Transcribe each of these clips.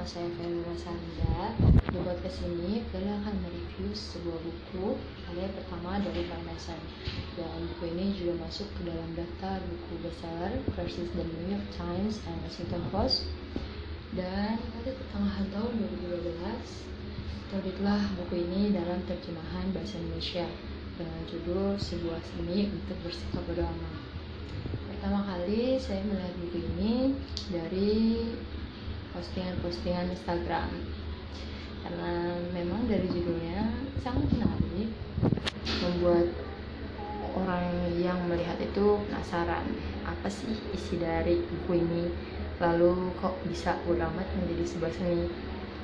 nama saya Feli Sanda. Di podcast ini, Feli akan mereview sebuah buku karya pertama dari Parmesan. Dan buku ini juga masuk ke dalam daftar buku bestseller versus The New York Times and Washington Post. Dan pada pertengahan tahun 2012, terbitlah buku ini dalam terjemahan bahasa Indonesia dengan judul Sebuah Seni untuk Bersikap Amat. Pertama kali saya melihat buku ini dari postingan-postingan Instagram. Karena memang dari judulnya sangat menarik membuat orang yang melihat itu penasaran apa sih isi dari buku ini? Lalu kok bisa amat menjadi sebuah seni?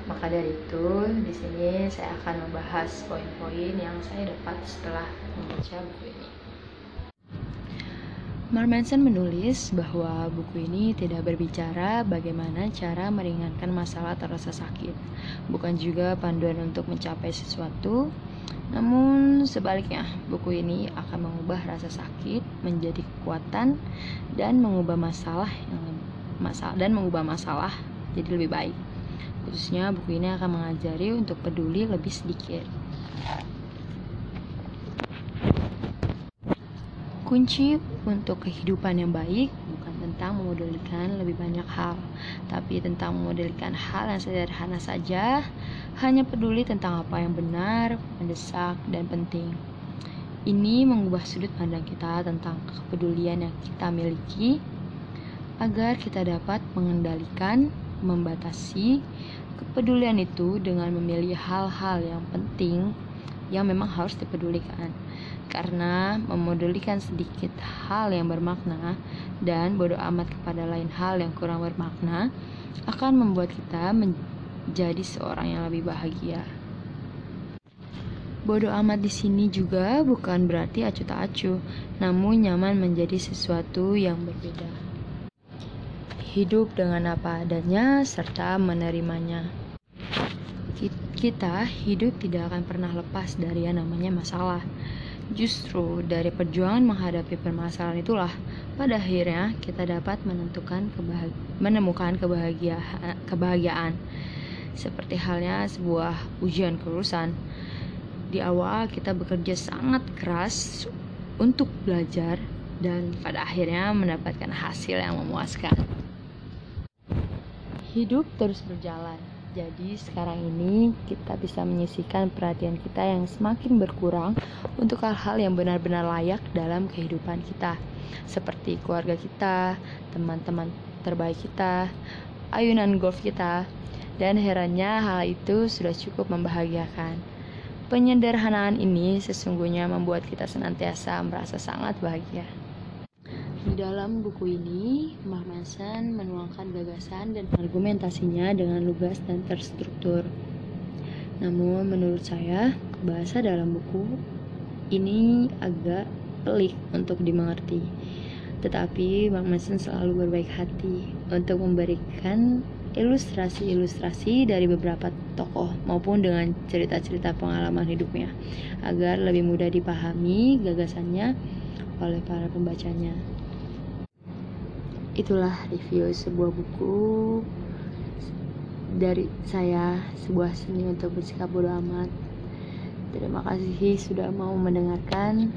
Maka dari itu di sini saya akan membahas poin-poin yang saya dapat setelah membaca buku ini Mark Manson menulis bahwa buku ini tidak berbicara bagaimana cara meringankan masalah atau rasa sakit, bukan juga panduan untuk mencapai sesuatu. Namun sebaliknya, buku ini akan mengubah rasa sakit menjadi kekuatan dan mengubah masalah yang masalah dan mengubah masalah jadi lebih baik. Khususnya buku ini akan mengajari untuk peduli lebih sedikit. Kunci untuk kehidupan yang baik bukan tentang memodelkan lebih banyak hal, tapi tentang memodelkan hal yang sederhana saja, hanya peduli tentang apa yang benar, mendesak, dan penting. Ini mengubah sudut pandang kita tentang kepedulian yang kita miliki agar kita dapat mengendalikan, membatasi kepedulian itu dengan memilih hal-hal yang penting yang memang harus dipedulikan karena memodulikan sedikit hal yang bermakna dan bodoh amat kepada lain hal yang kurang bermakna akan membuat kita menjadi seorang yang lebih bahagia. Bodoh amat di sini juga bukan berarti acuh tak acuh, namun nyaman menjadi sesuatu yang berbeda. Hidup dengan apa adanya serta menerimanya. Kita hidup tidak akan pernah lepas dari yang namanya masalah. Justru dari perjuangan menghadapi permasalahan itulah pada akhirnya kita dapat menentukan kebahagi menemukan kebahagiaan, kebahagiaan. Seperti halnya sebuah ujian kelulusan. Di awal kita bekerja sangat keras untuk belajar dan pada akhirnya mendapatkan hasil yang memuaskan. Hidup terus berjalan jadi sekarang ini kita bisa menyisihkan perhatian kita yang semakin berkurang untuk hal-hal yang benar-benar layak dalam kehidupan kita. Seperti keluarga kita, teman-teman terbaik kita, ayunan golf kita, dan herannya hal itu sudah cukup membahagiakan. Penyederhanaan ini sesungguhnya membuat kita senantiasa merasa sangat bahagia. Dalam buku ini, Mark Manson menuangkan gagasan dan argumentasinya dengan lugas dan terstruktur. Namun menurut saya, bahasa dalam buku ini agak pelik untuk dimengerti. Tetapi Mark Manson selalu berbaik hati untuk memberikan ilustrasi-ilustrasi dari beberapa tokoh maupun dengan cerita-cerita pengalaman hidupnya agar lebih mudah dipahami gagasannya oleh para pembacanya itulah review sebuah buku dari saya sebuah seni untuk bersikap bodoh amat. Terima kasih sudah mau mendengarkan